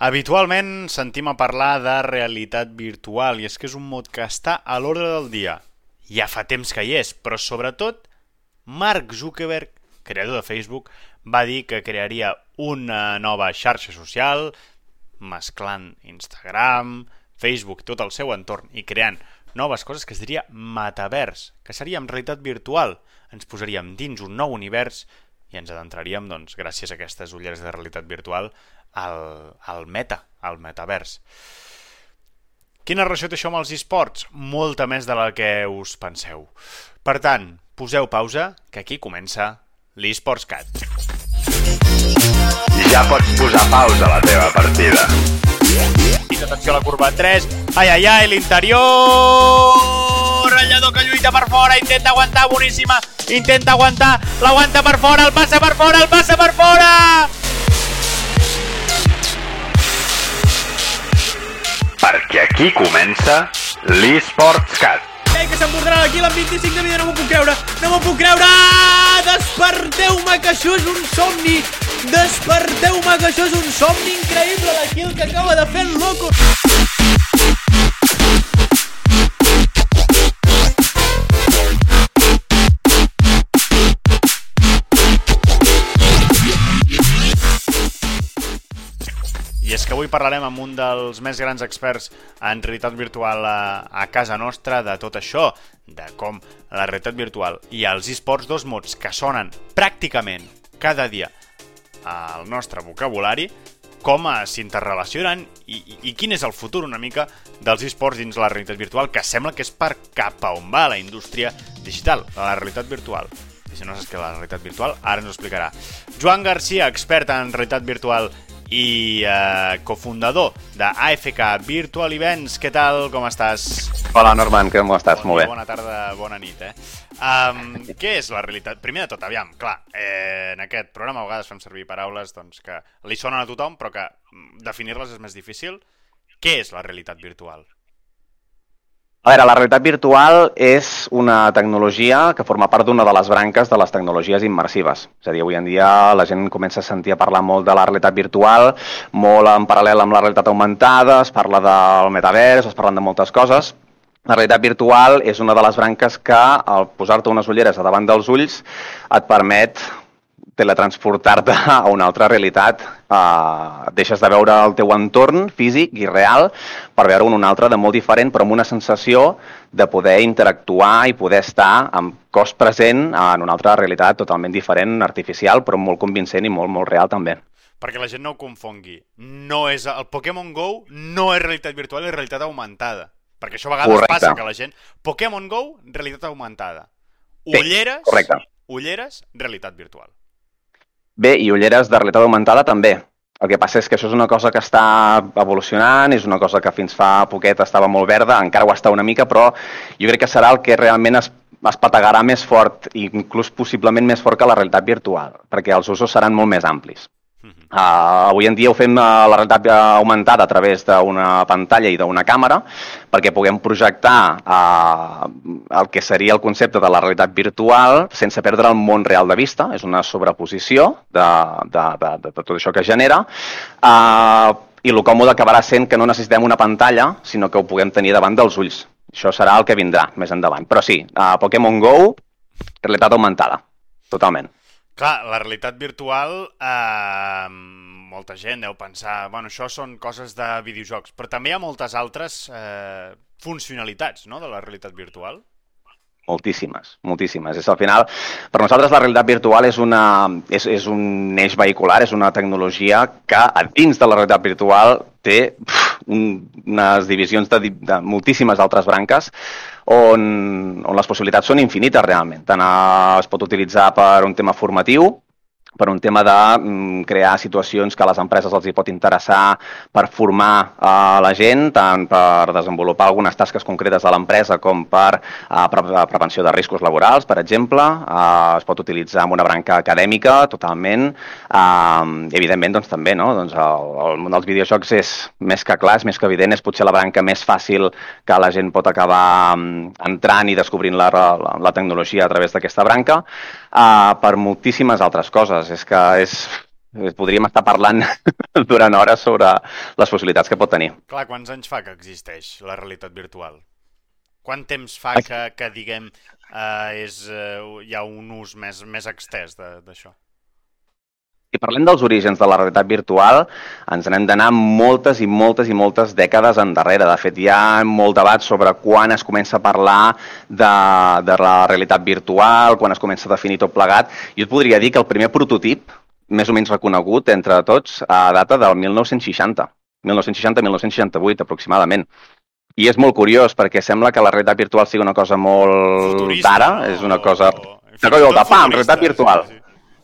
Habitualment sentim a parlar de realitat virtual i és que és un mot que està a l'ordre del dia. Ja fa temps que hi és, però sobretot Mark Zuckerberg, creador de Facebook, va dir que crearia una nova xarxa social mesclant Instagram, Facebook, tot el seu entorn i creant noves coses que es diria metavers, que seria en realitat virtual. Ens posaríem dins un nou univers i ens adentraríem, doncs, gràcies a aquestes ulleres de realitat virtual, al, al meta, al metavers. Quina relació té això amb els esports? Molta més de la que us penseu. Per tant, poseu pausa, que aquí comença l'eSports Cat. Ja pots posar pausa a la teva partida. I atenció a la curva 3. Ai, ai, ai, l'interior! Ratllador que lluita per fora, intenta aguantar, boníssima. Intenta aguantar, l'aguanta per fora, el passa per fora, el passa per fora! Perquè aquí comença l'eSports Cat. Ei, que s'emportarà aquí la 25 de vida, no m'ho puc creure, no m'ho puc creure! Desperteu-me, que això és un somni! Desperteu-me, que això és un somni increïble el que acaba de fer el loco! Que avui parlarem amb un dels més grans experts en realitat virtual a, a casa nostra de tot això, de com la realitat virtual i els esports, dos mots que sonen pràcticament cada dia al nostre vocabulari, com s'interrelacionen i, i, i quin és el futur una mica dels esports dins la realitat virtual, que sembla que és per cap a on va la indústria digital, la realitat virtual. I si no saps què la realitat virtual, ara ens ho explicarà. Joan Garcia, expert en realitat virtual i eh, cofundador de AFK Virtual Events. Què tal, com estàs? Hola, Norman, com estàs? Bon Molt bé. Bona tarda, bona nit, eh? Um, què és la realitat? Primer de tot, aviam, clar, eh, en aquest programa a vegades fem servir paraules doncs, que li sonen a tothom, però que mm, definir-les és més difícil. Què és la realitat virtual? A veure, la realitat virtual és una tecnologia que forma part d'una de les branques de les tecnologies immersives. És a dir, avui en dia la gent comença a sentir a parlar molt de la realitat virtual, molt en paral·lel amb la realitat augmentada, es parla del metavers, es parlen de moltes coses. La realitat virtual és una de les branques que, al posar-te unes ulleres a davant dels ulls, et permet teletransportar-te a una altra realitat. Uh, deixes de veure el teu entorn físic i real per veure un altre de molt diferent, però amb una sensació de poder interactuar i poder estar amb cos present en una altra realitat totalment diferent, artificial, però molt convincent i molt, molt real també. Perquè la gent no ho confongui. No és, el Pokémon GO no és realitat virtual, és realitat augmentada. Perquè això a vegades Correcte. passa que la gent... Pokémon GO, realitat augmentada. Sí, Ulleres, correcte. ulleres, realitat virtual. Bé, i ulleres de realitat augmentada també. El que passa és que això és una cosa que està evolucionant, és una cosa que fins fa poquet estava molt verda, encara ho està una mica, però jo crec que serà el que realment es, es pategarà més fort, inclús possiblement més fort que la realitat virtual, perquè els usos seran molt més amplis. Uh, avui en dia ho fem uh, la realitat augmentada a través d'una pantalla i d'una càmera perquè puguem projectar uh, el que seria el concepte de la realitat virtual sense perdre el món real de vista. És una sobreposició de, de, de, de, de tot això que genera. Uh, I el còmode acabarà sent que no necessitem una pantalla, sinó que ho puguem tenir davant dels ulls. Això serà el que vindrà més endavant. Però sí, uh, Pokémon GO, realitat augmentada, totalment. Clar, la realitat virtual, eh, molta gent deu pensar, bueno, això són coses de videojocs, però també hi ha moltes altres eh, funcionalitats, no?, de la realitat virtual. Moltíssimes, moltíssimes. És al final, per nosaltres la realitat virtual és, una, és, és un eix vehicular, és una tecnologia que a dins de la realitat virtual té un, unes divisions de, de moltíssimes altres branques on, on les possibilitats són infinites realment. Tant es pot utilitzar per un tema formatiu, per un tema de mm, crear situacions que a les empreses els hi pot interessar per formar eh, la gent, tant per desenvolupar algunes tasques concretes de l'empresa com per eh, pre prevenció de riscos laborals, per exemple. Eh, es pot utilitzar en una branca acadèmica totalment. Eh, evidentment doncs, també no? doncs, el, el món dels videojocs és més que clar, és més que evident, és potser la branca més fàcil que la gent pot acabar mm, entrant i descobrint la, la, la tecnologia a través d'aquesta branca uh, per moltíssimes altres coses. És que és, podríem estar parlant durant hores sobre les possibilitats que pot tenir. Clar, quants anys fa que existeix la realitat virtual? Quant temps fa que, que diguem, eh, és, eh, hi ha un ús més, més extès d'això? Si parlem dels orígens de la realitat virtual, ens n'hem d'anar moltes i moltes i moltes dècades endarrere. De fet, hi ha molt debat sobre quan es comença a parlar de, de la realitat virtual, quan es comença a definir tot plegat. Jo et podria dir que el primer prototip, més o menys reconegut entre tots, a data del 1960. 1960-1968 aproximadament. I és molt curiós perquè sembla que la realitat virtual sigui una cosa molt d'ara, és una cosa... O... Una cosa de pam, realitat virtual. Sí, sí.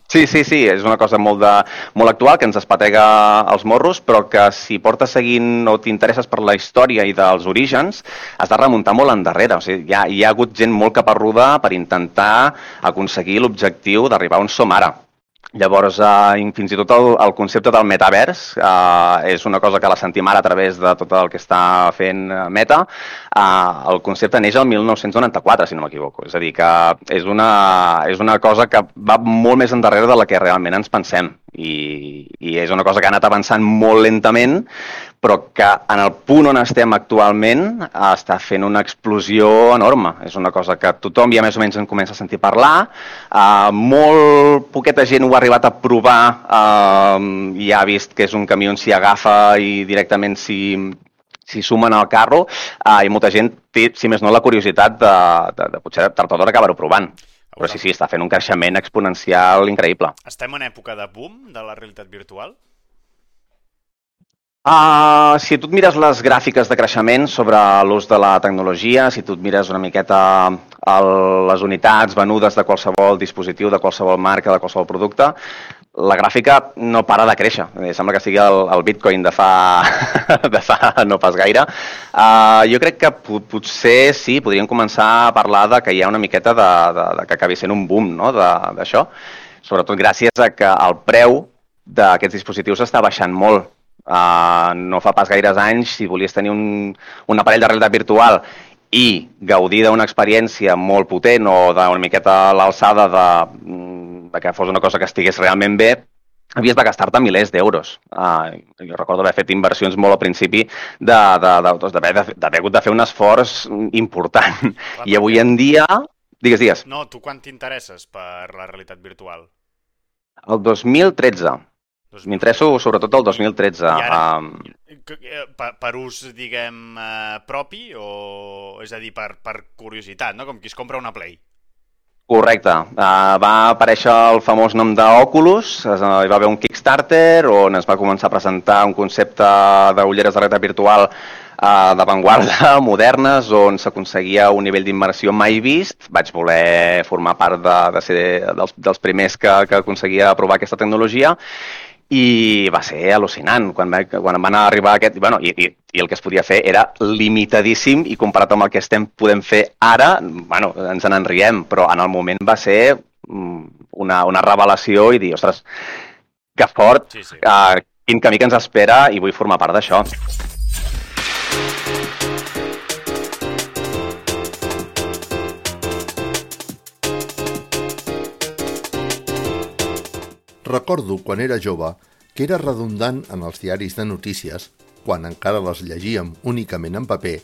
Sí, sí, sí, és una cosa molt, de, molt actual que ens espatega els morros, però que si portes seguint o t'interesses per la història i dels orígens, has de remuntar molt endarrere. O sigui, hi ha, hi ha hagut gent molt caparruda per intentar aconseguir l'objectiu d'arribar on som ara. Llavors, eh, fins i tot el, el concepte del metavers eh, és una cosa que la sentim ara a través de tot el que està fent eh, Meta. Eh, el concepte neix el 1994, si no m'equivoco. És a dir, que és una, és una cosa que va molt més endarrere de la que realment ens pensem. I, i és una cosa que ha anat avançant molt lentament, però que en el punt on estem actualment està fent una explosió enorme. És una cosa que tothom ja més o menys en comença a sentir parlar. Uh, molt poqueta gent ho ha arribat a provar uh, i ha vist que és un camió on s'hi agafa i directament s'hi si sumen al carro uh, i molta gent té, si més no, la curiositat de, de, de potser tard o d'hora acabar-ho provant. Però sí, sí, està fent un creixement exponencial increïble. Estem en època de boom de la realitat virtual? Uh, si tu et mires les gràfiques de creixement sobre l'ús de la tecnologia, si tu et mires una miqueta el, les unitats venudes de qualsevol dispositiu, de qualsevol marca, de qualsevol producte, la gràfica no para de créixer. Sembla que sigui el, el bitcoin de fa, de fa no pas gaire. Uh, jo crec que potser sí, podríem començar a parlar de que hi ha una miqueta de, de, de que acabi sent un boom no? d'això, sobretot gràcies a que el preu d'aquests dispositius està baixant molt Uh, no fa pas gaires anys, si volies tenir un, un aparell de realitat virtual i gaudir d'una experiència molt potent o d'una miqueta a l'alçada de, mm, de que fos una cosa que estigués realment bé, havies de gastar-te milers d'euros. Uh, jo recordo haver fet inversions molt al principi d'haver hagut de fer un esforç important. Clar, I avui en dia... Digues, digues. No, tu quan t'interesses per la realitat virtual? El 2013. M'interesso sobretot el 2013. Ara, um... per, per ús, diguem, uh, propi o, és a dir, per, per curiositat, no? Com qui es compra una Play. Correcte. Uh, va aparèixer el famós nom d'Oculus, hi va haver un Kickstarter on es va començar a presentar un concepte d'ulleres de realitat virtual uh, d'avantguarda, modernes, on s'aconseguia un nivell d'immersió mai vist. Vaig voler formar part de, de ser dels, dels primers que, que aconseguia provar aquesta tecnologia i va ser al·lucinant quan, va, quan van arribar aquest... Bueno, i, i, I el que es podia fer era limitadíssim i comparat amb el que estem podem fer ara, bueno, ens en enriem, però en el moment va ser mm, una, una revelació i dir, ostres, que fort, sí, sí. Uh, quin camí que ens espera i vull formar part d'això. Recordo, quan era jove, que era redundant en els diaris de notícies, quan encara les llegíem únicament en paper,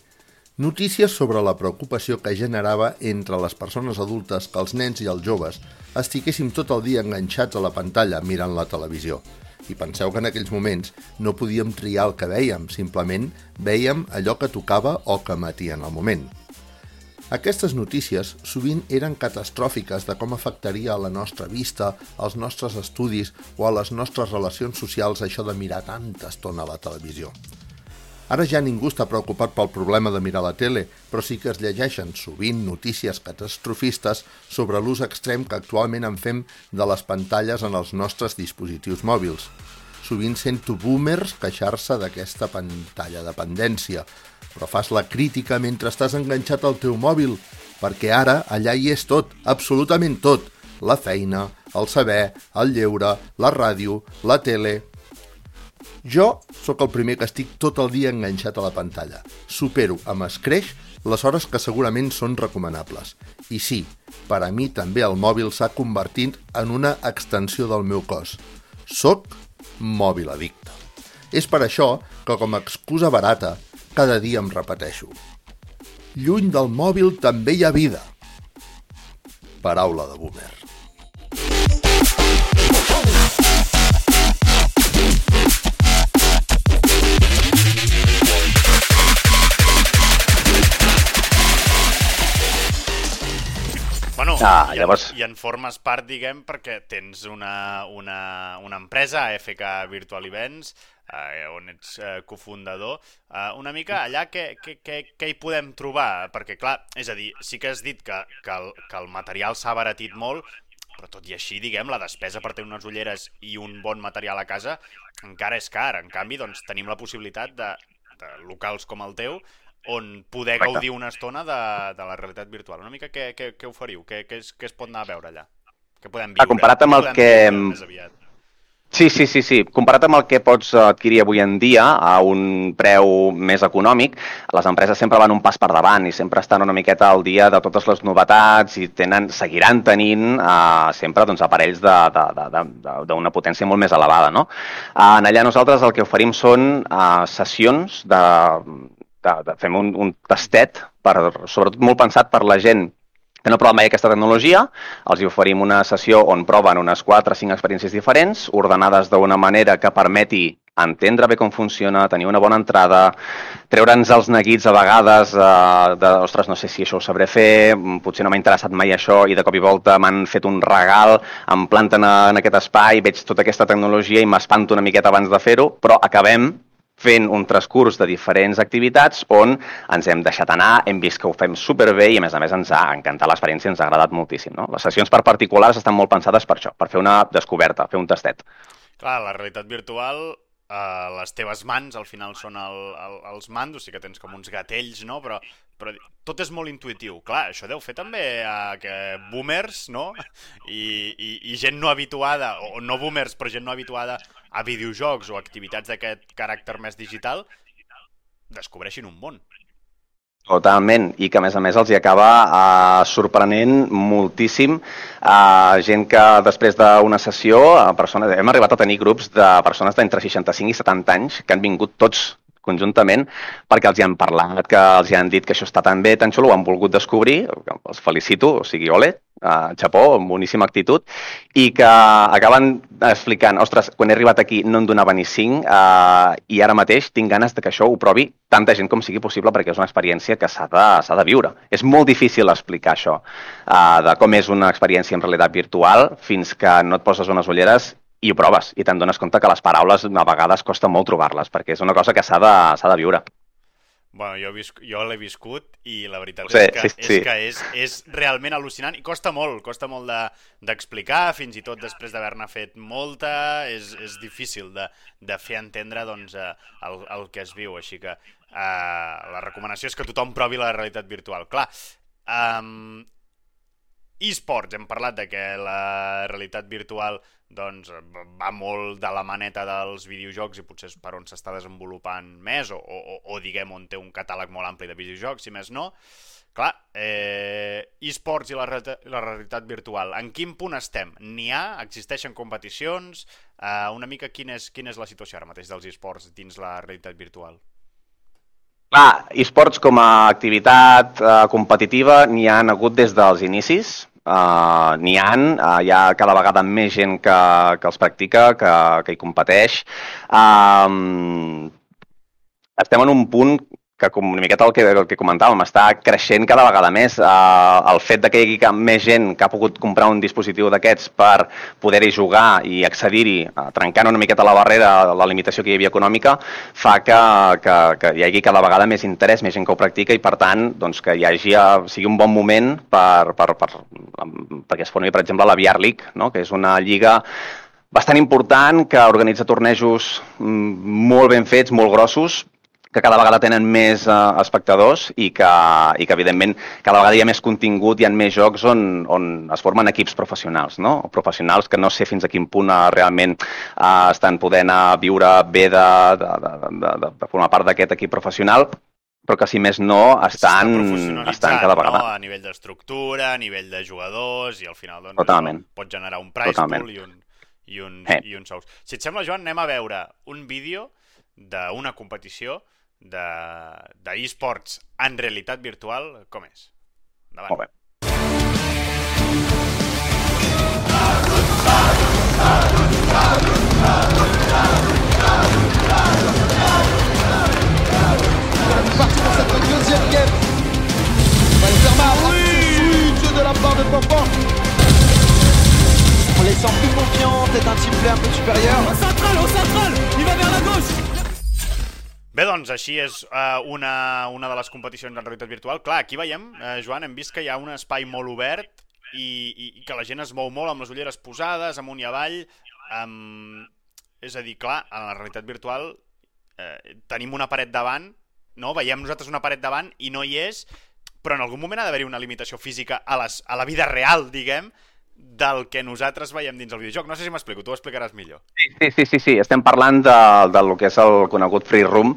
notícies sobre la preocupació que generava entre les persones adultes que els nens i els joves estiguéssim tot el dia enganxats a la pantalla mirant la televisió. I penseu que en aquells moments no podíem triar el que veiem, simplement veiem allò que tocava o que matien al moment. Aquestes notícies sovint eren catastròfiques de com afectaria a la nostra vista, als nostres estudis o a les nostres relacions socials això de mirar tanta estona a la televisió. Ara ja ningú està preocupat pel problema de mirar la tele, però sí que es llegeixen sovint notícies catastrofistes sobre l'ús extrem que actualment en fem de les pantalles en els nostres dispositius mòbils. Sovint sento boomers queixar-se d'aquesta pantalla dependència, però fas la crítica mentre estàs enganxat al teu mòbil, perquè ara allà hi és tot, absolutament tot. La feina, el saber, el lleure, la ràdio, la tele... Jo sóc el primer que estic tot el dia enganxat a la pantalla. Supero amb escreix les hores que segurament són recomanables. I sí, per a mi també el mòbil s'ha convertit en una extensió del meu cos. Soc mòbil addicte. És per això que com a excusa barata cada dia em repeteixo. Lluny del mòbil també hi ha vida. Paraula de boomer. Ah, i, llavors- en, i en formes part, diguem, perquè tens una, una, una empresa, FK Virtual Events, eh, on ets eh, cofundador. Eh, una mica allà què, què, què, què hi podem trobar? Perquè, clar, és a dir, sí que has dit que, que, el, que el material s'ha baratit molt, però tot i així, diguem, la despesa per tenir unes ulleres i un bon material a casa encara és car. En canvi, doncs, tenim la possibilitat de, de locals com el teu on poder Correcte. gaudir una estona de, de la realitat virtual. Una mica què, què, què oferiu? Què, què, es, què es pot anar a veure allà? Què podem viure? Ah, comparat amb el que- viure? Sí, sí, sí, sí. Comparat amb el que pots adquirir avui en dia a un preu més econòmic, les empreses sempre van un pas per davant i sempre estan una miqueta al dia de totes les novetats i tenen, seguiran tenint eh, sempre doncs, aparells d'una potència molt més elevada. No? Eh, en allà nosaltres el que oferim són eh, sessions de fem un, un tastet, per, sobretot molt pensat per la gent que no proven mai aquesta tecnologia, els hi oferim una sessió on proven unes 4 o 5 experiències diferents, ordenades d'una manera que permeti entendre bé com funciona, tenir una bona entrada, treure'ns els neguits a vegades eh, de, ostres, no sé si això ho sabré fer, mm, potser no m'ha interessat mai això i de cop i volta m'han fet un regal, em planten en aquest espai, veig tota aquesta tecnologia i m'espanto una miqueta abans de fer-ho, però acabem fent un transcurs de diferents activitats on ens hem deixat anar, hem vist que ho fem superbé i a més a més ens ha encantat l'experiència, ens ha agradat moltíssim. No? Les sessions per particulars estan molt pensades per això, per fer una descoberta, fer un tastet. Clar, la realitat virtual, eh, les teves mans al final són el, el, els mandos, sí que tens com uns gatells, no? Però, però tot és molt intuitiu. Clar, això deu fer també a que boomers, no? I, i, i gent no habituada, o no boomers, però gent no habituada a videojocs o activitats d'aquest caràcter més digital, descobreixin un món. Totalment, i que a més a més els hi acaba uh, sorprenent moltíssim uh, gent que després d'una sessió, uh, persones, hem arribat a tenir grups de persones d'entre 65 i 70 anys que han vingut tots conjuntament perquè els hi han parlat, que els hi han dit que això està tan bé, tan xulo, ho han volgut descobrir, els felicito, o sigui, ole, uh, xapó, boníssima actitud, i que acaben explicant, ostres, quan he arribat aquí no en donava ni cinc, uh, i ara mateix tinc ganes de que això ho provi tanta gent com sigui possible perquè és una experiència que s'ha de, de viure. És molt difícil explicar això, uh, de com és una experiència en realitat virtual fins que no et poses unes ulleres i ho proves, i te'n dones compte que les paraules a vegades costa molt trobar-les, perquè és una cosa que s'ha de, de viure. Bueno, jo, visc, jo l'he viscut i la veritat sé, és que, sí, sí. és, que és, és realment al·lucinant i costa molt, costa molt de- d'explicar, de, fins i tot després d'haver-ne fet molta, és, és difícil de, de fer entendre doncs, eh, el, el que es viu, així que eh, la recomanació és que tothom provi la realitat virtual. Clar, um, eSports, hem parlat de que la realitat virtual doncs, va molt de la maneta dels videojocs i potser és per on s'està desenvolupant més o, o, o, diguem on té un catàleg molt ampli de videojocs, si més no. Clar, eh, eSports i la, la realitat virtual, en quin punt estem? N'hi ha? Existeixen competicions? Eh, una mica quina és, quina és la situació ara mateix dels eSports dins la realitat virtual? Clar, esports com a activitat eh, competitiva n'hi han hagut des dels inicis, Uh, n'hi han, uh, hi ha cada vegada més gent que, que els practica, que, que hi competeix. Um, estem en un punt que com una miqueta el que, el que comentàvem, està creixent cada vegada més. Uh, el fet de que hi hagi més gent que ha pogut comprar un dispositiu d'aquests per poder-hi jugar i accedir-hi, uh, trencant una miqueta la barrera, la limitació que hi havia econòmica, fa que, que, que hi hagi cada vegada més interès, més gent que ho practica i, per tant, doncs, que hi hagi, uh, sigui un bon moment per, per, per, perquè es formi, per exemple, la VR League, no? que és una lliga bastant important, que organitza tornejos mm, molt ben fets, molt grossos, que cada vegada tenen més uh, espectadors i que, i que, evidentment, cada vegada hi ha més contingut, hi ha més jocs on, on es formen equips professionals, no? Professionals que no sé fins a quin punt uh, realment uh, estan podent uh, viure bé de, de, de, de, de, de formar part d'aquest equip professional, però que si més no estan, estan cada vegada. No? A nivell d'estructura, a nivell de jugadors, i al final doncs, Totalment. pot generar un price Totalment. pool i un, i uns, Eh. i uns sous. Si et sembla, Joan, anem a veure un vídeo d'una competició d'e-sports de, en realitat virtual. Com és? Endavant. Molt bé. parti així és uh, una, una de les competicions en realitat virtual. Clar, aquí veiem, uh, Joan, hem vist que hi ha un espai molt obert i, i, i que la gent es mou molt amb les ulleres posades, amunt i avall. Um, és a dir, clar, en la realitat virtual eh, tenim una paret davant, no? veiem nosaltres una paret davant i no hi és, però en algun moment ha d'haver-hi una limitació física a, les, a la vida real, diguem, del que nosaltres veiem dins el videojoc. No sé si m'explico, tu ho explicaràs millor. Sí, sí, sí, sí. estem parlant de, de lo que és el conegut Free Room,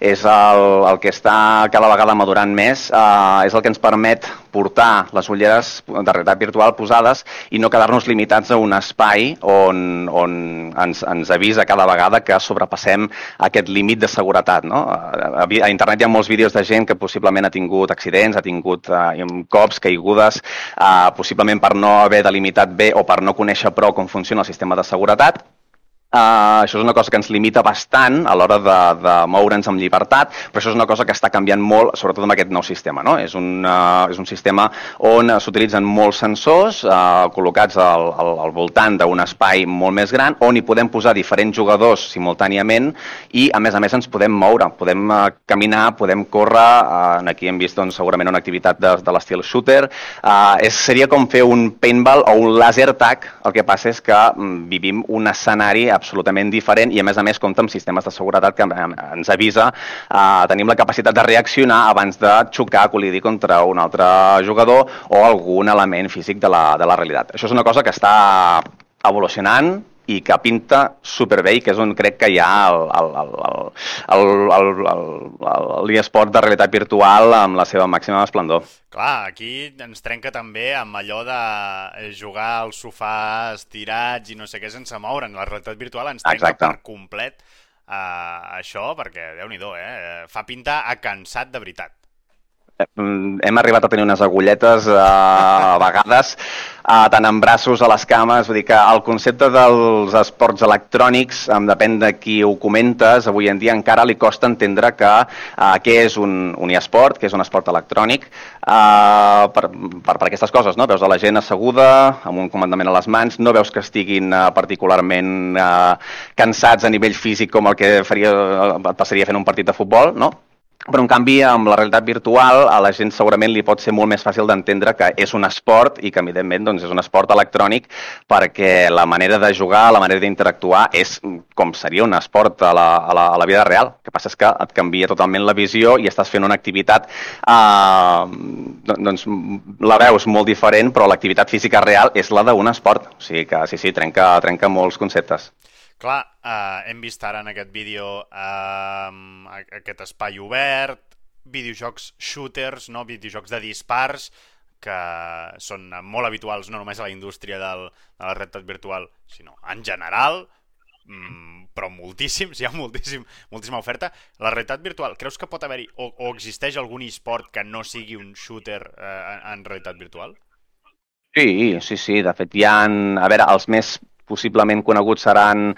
és el, el que està cada vegada madurant més, uh, és el que ens permet portar les ulleres de realitat virtual posades i no quedar-nos limitats a un espai on, on ens, ens avisa cada vegada que sobrepassem aquest límit de seguretat. No? A, a internet hi ha molts vídeos de gent que possiblement ha tingut accidents, ha tingut uh, cops, caigudes, uh, possiblement per no haver delimitat bé o per no conèixer prou com funciona el sistema de seguretat, Uh, això és una cosa que ens limita bastant a l'hora de, de moure'ns amb llibertat, però això és una cosa que està canviant molt, sobretot amb aquest nou sistema. No? És, un, uh, és un sistema on uh, s'utilitzen molts sensors uh, col·locats al, al, al voltant d'un espai molt més gran, on hi podem posar diferents jugadors simultàniament i, a més a més, ens podem moure, podem uh, caminar, podem córrer, uh, aquí hem vist doncs, segurament una activitat de, de l'estil shooter, uh, és, seria com fer un paintball o un laser tag, el que passa és que mm, vivim un escenari absolutament diferent i a més a més compta amb sistemes de seguretat que ens avisa eh, tenim la capacitat de reaccionar abans de xocar, col·lidir contra un altre jugador o algun element físic de la, de la realitat. Això és una cosa que està evolucionant i que pinta superbé i que és on crec que hi ha l'e-sport de realitat virtual amb la seva màxima esplendor. Clar, aquí ens trenca també amb allò de jugar al sofà estirats i no sé què sense moure'n. La realitat virtual ens trenca Exacte. per complet uh, això, perquè, déu nhi eh? Fa pinta a cansat de veritat. Hem arribat a tenir unes agulletes uh, a vegades, uh, tant en braços a les cames, vull dir que el concepte dels esports electrònics, um, depèn de qui ho comentes, avui en dia encara li costa entendre que uh, què és un, un e-sport, què és un esport electrònic, uh, per, per, per aquestes coses, no? Veus a la gent asseguda, amb un comandament a les mans, no veus que estiguin uh, particularment uh, cansats a nivell físic com el que faria, et passaria fent un partit de futbol, no? Però, en canvi, amb la realitat virtual, a la gent segurament li pot ser molt més fàcil d'entendre que és un esport i que, evidentment, doncs, és un esport electrònic perquè la manera de jugar, la manera d'interactuar és com seria un esport a la, a, la, a la vida real. El que passa és que et canvia totalment la visió i estàs fent una activitat, eh, doncs, la veus molt diferent, però l'activitat física real és la d'un esport. O sigui que, sí, sí, trenca, trenca molts conceptes. Clar, eh, hem vist ara en aquest vídeo eh, aquest espai obert, videojocs shooters, no? videojocs de dispars, que són molt habituals no només a la indústria del, de la realitat virtual, sinó en general, mm, però moltíssims, hi ha moltíssim, moltíssima oferta. La realitat virtual, creus que pot haver-hi o, o existeix algun e-sport que no sigui un shooter eh, en, en realitat virtual? Sí, sí, sí. De fet, hi ha... A veure, els més possiblement coneguts seran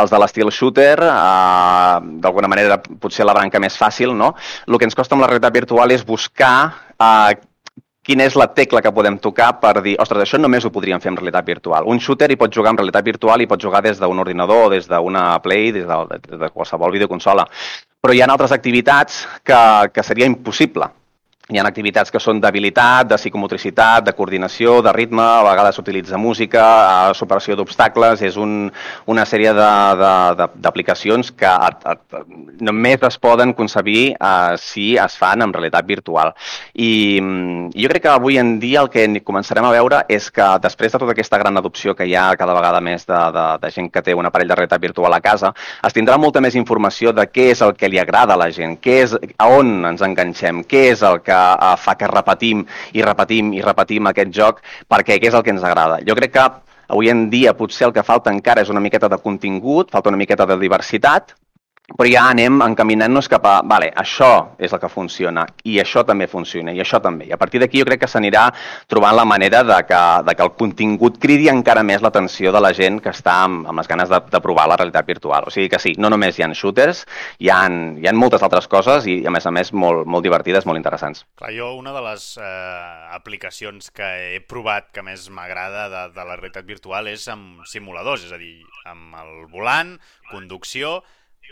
els de l'estil shooter, eh, d'alguna manera potser la branca més fàcil, no? El que ens costa amb la realitat virtual és buscar eh, quina és la tecla que podem tocar per dir, ostres, això només ho podríem fer en realitat virtual. Un shooter hi pot jugar en realitat virtual i pot jugar des d'un ordinador, des d'una Play, des de, des de qualsevol videoconsola. Però hi ha altres activitats que, que seria impossible hi ha activitats que són d'habilitat, de psicomotricitat, de coordinació, de ritme, a vegades s'utilitza música, a superació d'obstacles, és un, una sèrie d'aplicacions que et, et, només es poden concebir eh, si es fan en realitat virtual. I jo crec que avui en dia el que començarem a veure és que després de tota aquesta gran adopció que hi ha cada vegada més de, de, de gent que té un aparell de realitat virtual a casa, es tindrà molta més informació de què és el que li agrada a la gent, què és, a on ens enganxem, què és el que uh, fa que repetim i repetim i repetim aquest joc perquè què és el que ens agrada. Jo crec que Avui en dia potser el que falta encara és una miqueta de contingut, falta una miqueta de diversitat, però ja anem encaminant-nos cap a, vale, això és el que funciona, i això també funciona, i això també. I a partir d'aquí jo crec que s'anirà trobant la manera de que, de que el contingut cridi encara més l'atenció de la gent que està amb, amb les ganes de, de provar la realitat virtual. O sigui que sí, no només hi ha shooters, hi ha, hi ha moltes altres coses i, a més a més, molt, molt divertides, molt interessants. Clar, jo una de les eh, aplicacions que he provat que més m'agrada de, de la realitat virtual és amb simuladors, és a dir, amb el volant, conducció,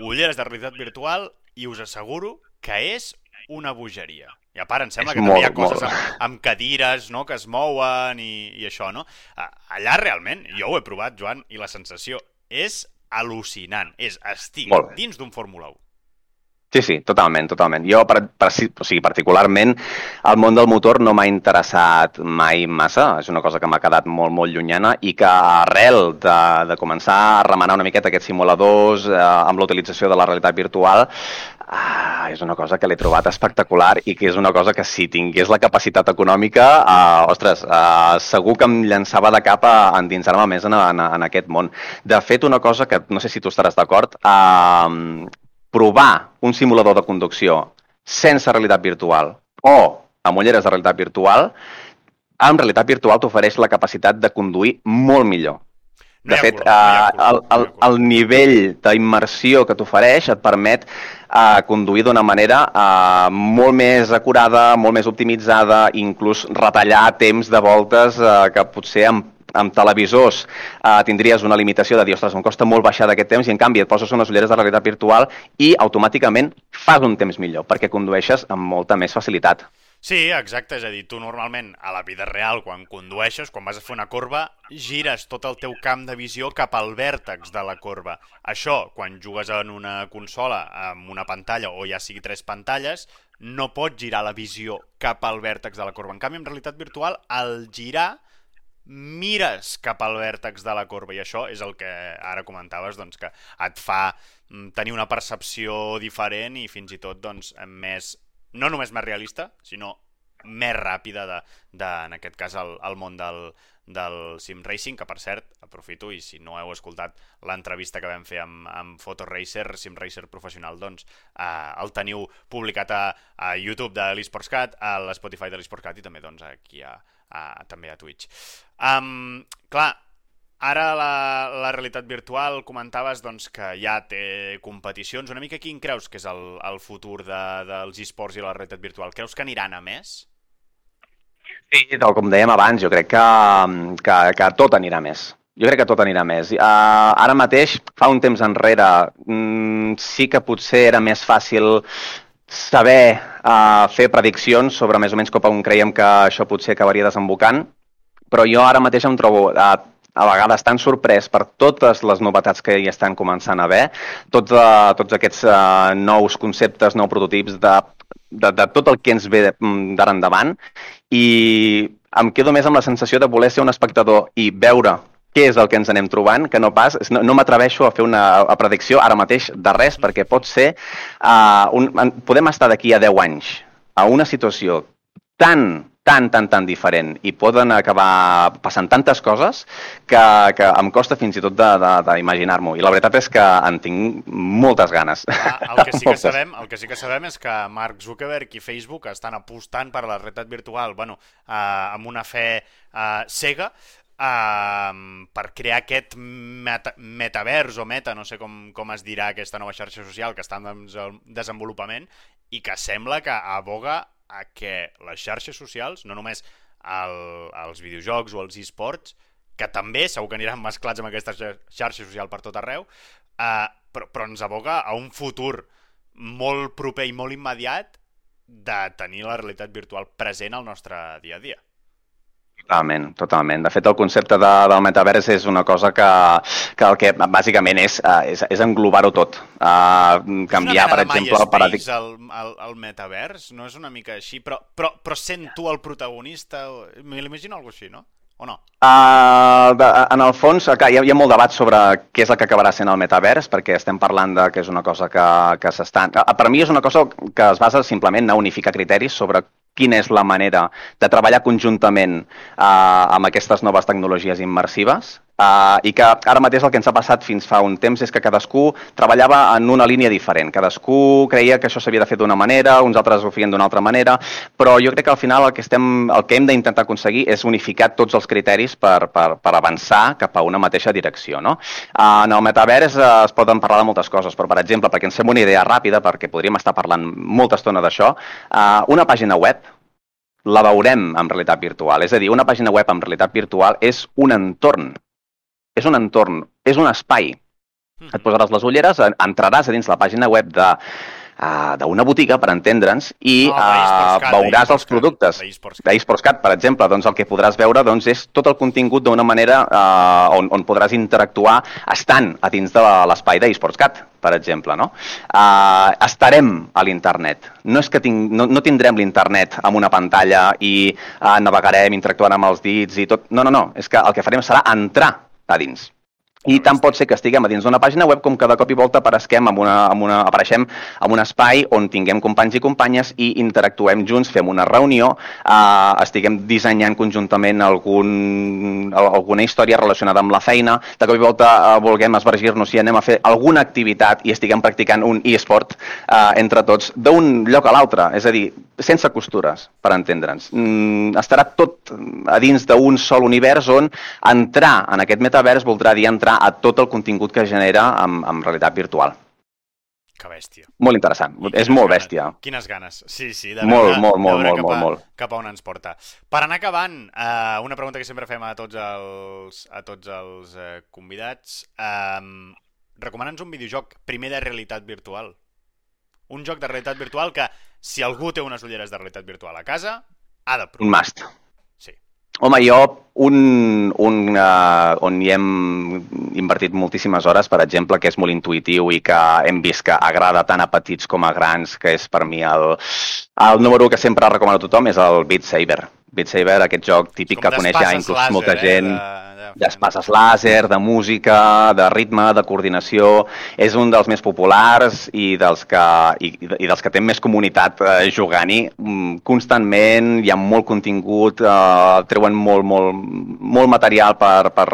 ulleres de realitat virtual i us asseguro que és una bogeria. I a part, em sembla És que també hi ha molt, coses molt. amb, amb cadires no? que es mouen i, i això, no? Allà realment, jo ho he provat, Joan, i la sensació és al·lucinant. És, estic Molt dins d'un Fórmula 1. Sí, sí, totalment, totalment. Jo, per, per, o sigui, particularment, el món del motor no m'ha interessat mai massa, és una cosa que m'ha quedat molt, molt llunyana i que arrel de, de començar a remenar una miqueta aquests simuladors eh, amb la utilització de la realitat virtual, ah, és una cosa que l'he trobat espectacular i que és una cosa que si tingués la capacitat econòmica, eh, ostres, eh, segur que em llançava de cap a endinsar-me més en, en, en aquest món. De fet, una cosa que no sé si tu estaràs d'acord, eh, provar un simulador de conducció sense realitat virtual o amb ulleres de realitat virtual, amb realitat virtual t'ofereix la capacitat de conduir molt millor. De fet, eh, el, el, el nivell d'immersió que t'ofereix et permet eh, conduir d'una manera eh, molt més acurada, molt més optimitzada, inclús retallar temps de voltes eh, que potser amb amb televisors eh, tindries una limitació de dir, ostres, em costa molt baixar d'aquest temps i en canvi et poses unes ulleres de realitat virtual i automàticament fas un temps millor perquè condueixes amb molta més facilitat. Sí, exacte, és a dir, tu normalment a la vida real, quan condueixes, quan vas a fer una corba, gires tot el teu camp de visió cap al vèrtex de la corba. Això, quan jugues en una consola amb una pantalla o ja sigui tres pantalles, no pots girar la visió cap al vèrtex de la corba. En canvi, en realitat virtual, al girar, mires cap al vèrtex de la corba. I això és el que ara comentaves doncs, que et fa mm, tenir una percepció diferent i fins i tot doncs, més, no només més realista, sinó més ràpida de, de en aquest cas, el, el món del, del sim racing, que per cert, aprofito i si no heu escoltat l'entrevista que vam fer amb, amb Photoracer, sim racer professional, doncs eh, el teniu publicat a, a YouTube de l'eSportsCat, a l'Spotify de l'eSportsCat i també doncs aquí a, a, també a Twitch. Um, clar, ara la, la realitat virtual comentaves doncs, que ja té competicions. Una mica quin creus que és el, el futur de, dels esports i la realitat virtual? Creus que aniran a més? Sí, tal com dèiem abans, jo crec que, que, que tot anirà més. Jo crec que tot anirà més. Uh, ara mateix, fa un temps enrere, mm, sí que potser era més fàcil saber uh, fer prediccions sobre més o menys cap a on creiem que això potser acabaria desembocant, però jo ara mateix em trobo uh, a vegades tan sorprès per totes les novetats que hi estan començant a haver, tots, uh, tots aquests uh, nous conceptes, nous prototips de, de, de tot el que ens ve mm, d'ara endavant i em quedo més amb la sensació de voler ser un espectador i veure què és el que ens anem trobant, que no pas, no, no m'atreveixo a fer una a predicció ara mateix de res, perquè pot ser, uh, un, podem estar d'aquí a 10 anys a una situació tan, tan, tan, tan diferent i poden acabar passant tantes coses que, que em costa fins i tot d'imaginar-m'ho. I la veritat és que en tinc moltes ganes. Ah, el, que sí que sabem, el que sí que sabem és que Mark Zuckerberg i Facebook estan apostant per la realitat virtual, bueno, eh, amb una fe eh, cega, eh, per crear aquest meta, metavers o meta, no sé com, com es dirà aquesta nova xarxa social que està en des- desenvolupament i que sembla que aboga a que les xarxes socials, no només el, els videojocs o els esports, que també segur que aniran mesclats amb aquesta xa- xarxa social per tot arreu, eh, però, però ens aboga a un futur molt proper i molt immediat de tenir la realitat virtual present al nostre dia a dia. Totalment, totalment. De fet, el concepte de, del metavers és una cosa que, que el que bàsicament és, eh, és, és englobar-ho tot. Uh, canviar, per exemple, el paradigma... el, el, el metavers, no és una mica així, però, però, però sent tu el protagonista, me l'imagino alguna així, no? O no? Uh, de, en el fons, hi, ha, hi ha molt debat sobre què és el que acabarà sent el metavers, perquè estem parlant de que és una cosa que, que s'està... Per mi és una cosa que es basa simplement a unificar criteris sobre quina és la manera de treballar conjuntament uh, amb aquestes noves tecnologies immersives Uh, I que ara mateix el que ens ha passat fins fa un temps és que cadascú treballava en una línia diferent. Cadascú creia que això s'havia de fer d'una manera, uns altres ho feien d'una altra manera, però jo crec que al final el que, estem, el que hem d'intentar aconseguir és unificar tots els criteris per, per, per avançar cap a una mateixa direcció. No? Uh, en el metavers uh, es poden parlar de moltes coses, però per exemple, perquè ens fem una idea ràpida, perquè podríem estar parlant molta estona d'això, uh, una pàgina web la veurem en realitat virtual. És a dir, una pàgina web en realitat virtual és un entorn. És un entorn, és un espai. Et posaràs les ulleres, en- entraràs a dins la pàgina web de uh, d'una botiga, per entendre'ns, i No, uh, veuràs els productes d'eSportsCat. per exemple. Doncs el que podràs veure doncs, és tot el contingut d'una manera uh, on, on podràs interactuar estant a dins de l'espai d'eSportsCat, per exemple. No? Uh, estarem a l'internet. No és que ting no, no tindrem l'internet amb una pantalla i uh, navegarem, interactuant amb els dits i tot. No, no, no. És que el que farem serà entrar a dins. I tant pot ser que estiguem a dins d'una pàgina web com que de cop i volta apareixem amb una, amb una, apareixem en un espai on tinguem companys i companyes i interactuem junts, fem una reunió, eh, estiguem dissenyant conjuntament algun, al- alguna història relacionada amb la feina, de cop i volta eh, vulguem esvergir-nos i anem a fer alguna activitat i estiguem practicant un e-sport eh, entre tots d'un lloc a l'altre, és a dir, sense costures, per entendre'ns. Mm, estarà tot a dins d'un sol univers on entrar en aquest metavers voldrà dir entrar a tot el contingut que genera amb, amb realitat virtual. Que bèstia. Molt interessant, I és molt ganes, bèstia. Quines ganes. Sí, sí, de Molt, veure, molt, molt, de veure molt, cap, molt, a, molt. cap a on ens porta. Per anar acabant, eh, una pregunta que sempre fem a tots els, a tots els eh, convidats. Eh, Recomana'ns un videojoc primer de realitat virtual. Un joc de realitat virtual que, si algú té unes ulleres de realitat virtual a casa, ha de Un provar. must. Home, jo, un, un uh, on hi hem invertit moltíssimes hores, per exemple, que és molt intuïtiu i que hem vist que agrada tant a petits com a grans, que és per mi el, el número 1 que sempre recomano a tothom, és el Beat Saber. Beat Saber, aquest joc típic que coneix ja inclús d'espases molta làser, gent. Eh? De, de... d'espases làser, de música, de ritme, de coordinació. És un dels més populars i dels que, i, i dels que té més comunitat eh, jugant-hi. Mm, Constantment hi ha molt contingut, eh, treuen molt, molt, molt material per, per,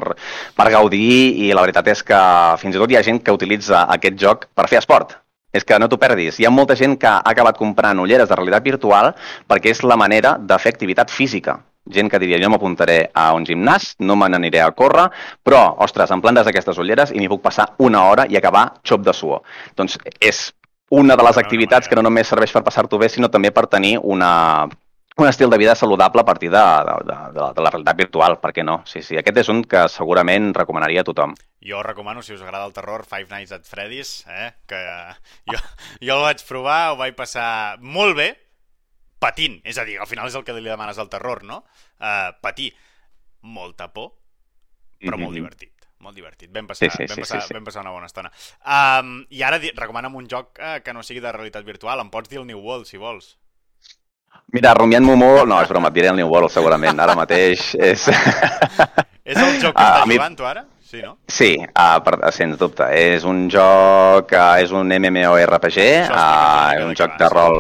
per gaudir i la veritat és que fins i tot hi ha gent que utilitza aquest joc per fer esport. És que no t'ho perdis. Hi ha molta gent que ha acabat comprant ulleres de realitat virtual perquè és la manera de fer activitat física. Gent que diria, jo m'apuntaré a un gimnàs, no me n'aniré a córrer, però, ostres, em plantes aquestes ulleres i m'hi puc passar una hora i acabar xop de suor. Doncs és una de les activitats que no només serveix per passar-t'ho bé, sinó també per tenir una, un estil de vida saludable a partir de, de, de, de la realitat virtual, per què no? Sí, sí, aquest és un que segurament recomanaria a tothom. Jo recomano, si us agrada el terror, Five Nights at Freddy's, eh? que jo, jo el vaig provar, ho vaig passar molt bé, patint. És a dir, al final és el que li demanes al terror, no? Uh, patir. Molta por, però molt Mhm. divertit. Molt divertit. Vam passar, Sí, sí, vam sí, passar, sí, sí. vam passar una bona estona. Um, I ara recomana'm un joc uh, que no sigui de realitat virtual. Em pots dir el New World, si vols. Mira, rumiant-m'ho molt... No, és broma, et diré el New World segurament. Ara mateix és... És el joc que Ah, estàs mi- jugant, tu, ara? Sí, no? Sí, uh, per, sens dubte. És un joc, uh, és un MMORPG, uh, mica un de joc de rol...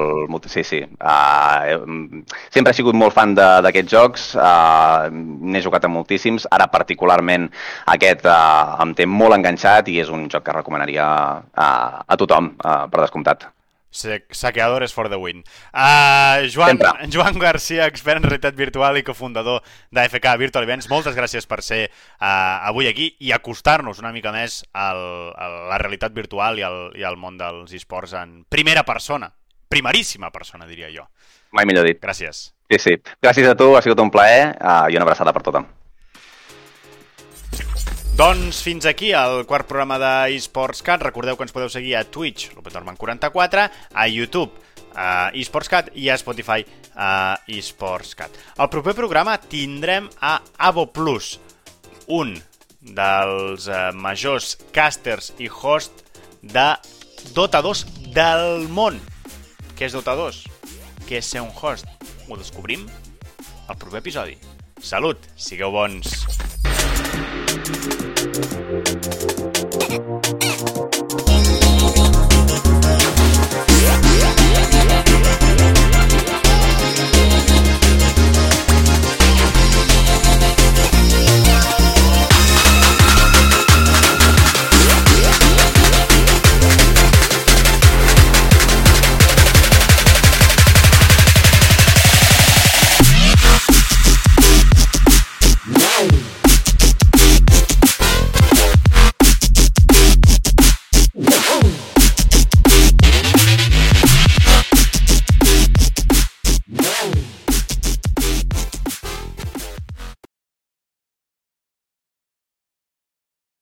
Sí, sí. Uh, sempre he sigut molt fan d'aquests jocs, uh, n'he jugat a moltíssims, ara particularment aquest uh, em té molt enganxat i és un joc que recomanaria uh, a tothom, uh, per descomptat. Saqueadores for the win. Uh, Joan, Sempre. Joan Garcia, expert en realitat virtual i cofundador d'AFK Virtual Events, moltes gràcies per ser uh, avui aquí i acostar-nos una mica més al, a la realitat virtual i al, i al món dels esports en primera persona. Primeríssima persona, diria jo. Mai millor dit. Gràcies. Sí, sí. Gràcies a tu, ha sigut un plaer uh, i una abraçada per tothom. Doncs fins aquí el quart programa de eSportsCat. Recordeu que ens podeu seguir a Twitch, lopetorman44, a YouTube, a eSportsCat i a Spotify, a eSportsCat. El proper programa tindrem a Avo Plus, un dels eh, majors casters i host de Dota 2 del món. Què és Dota 2? Què és ser un host? Ho descobrim al proper episodi. Salut, sigueu bons! you.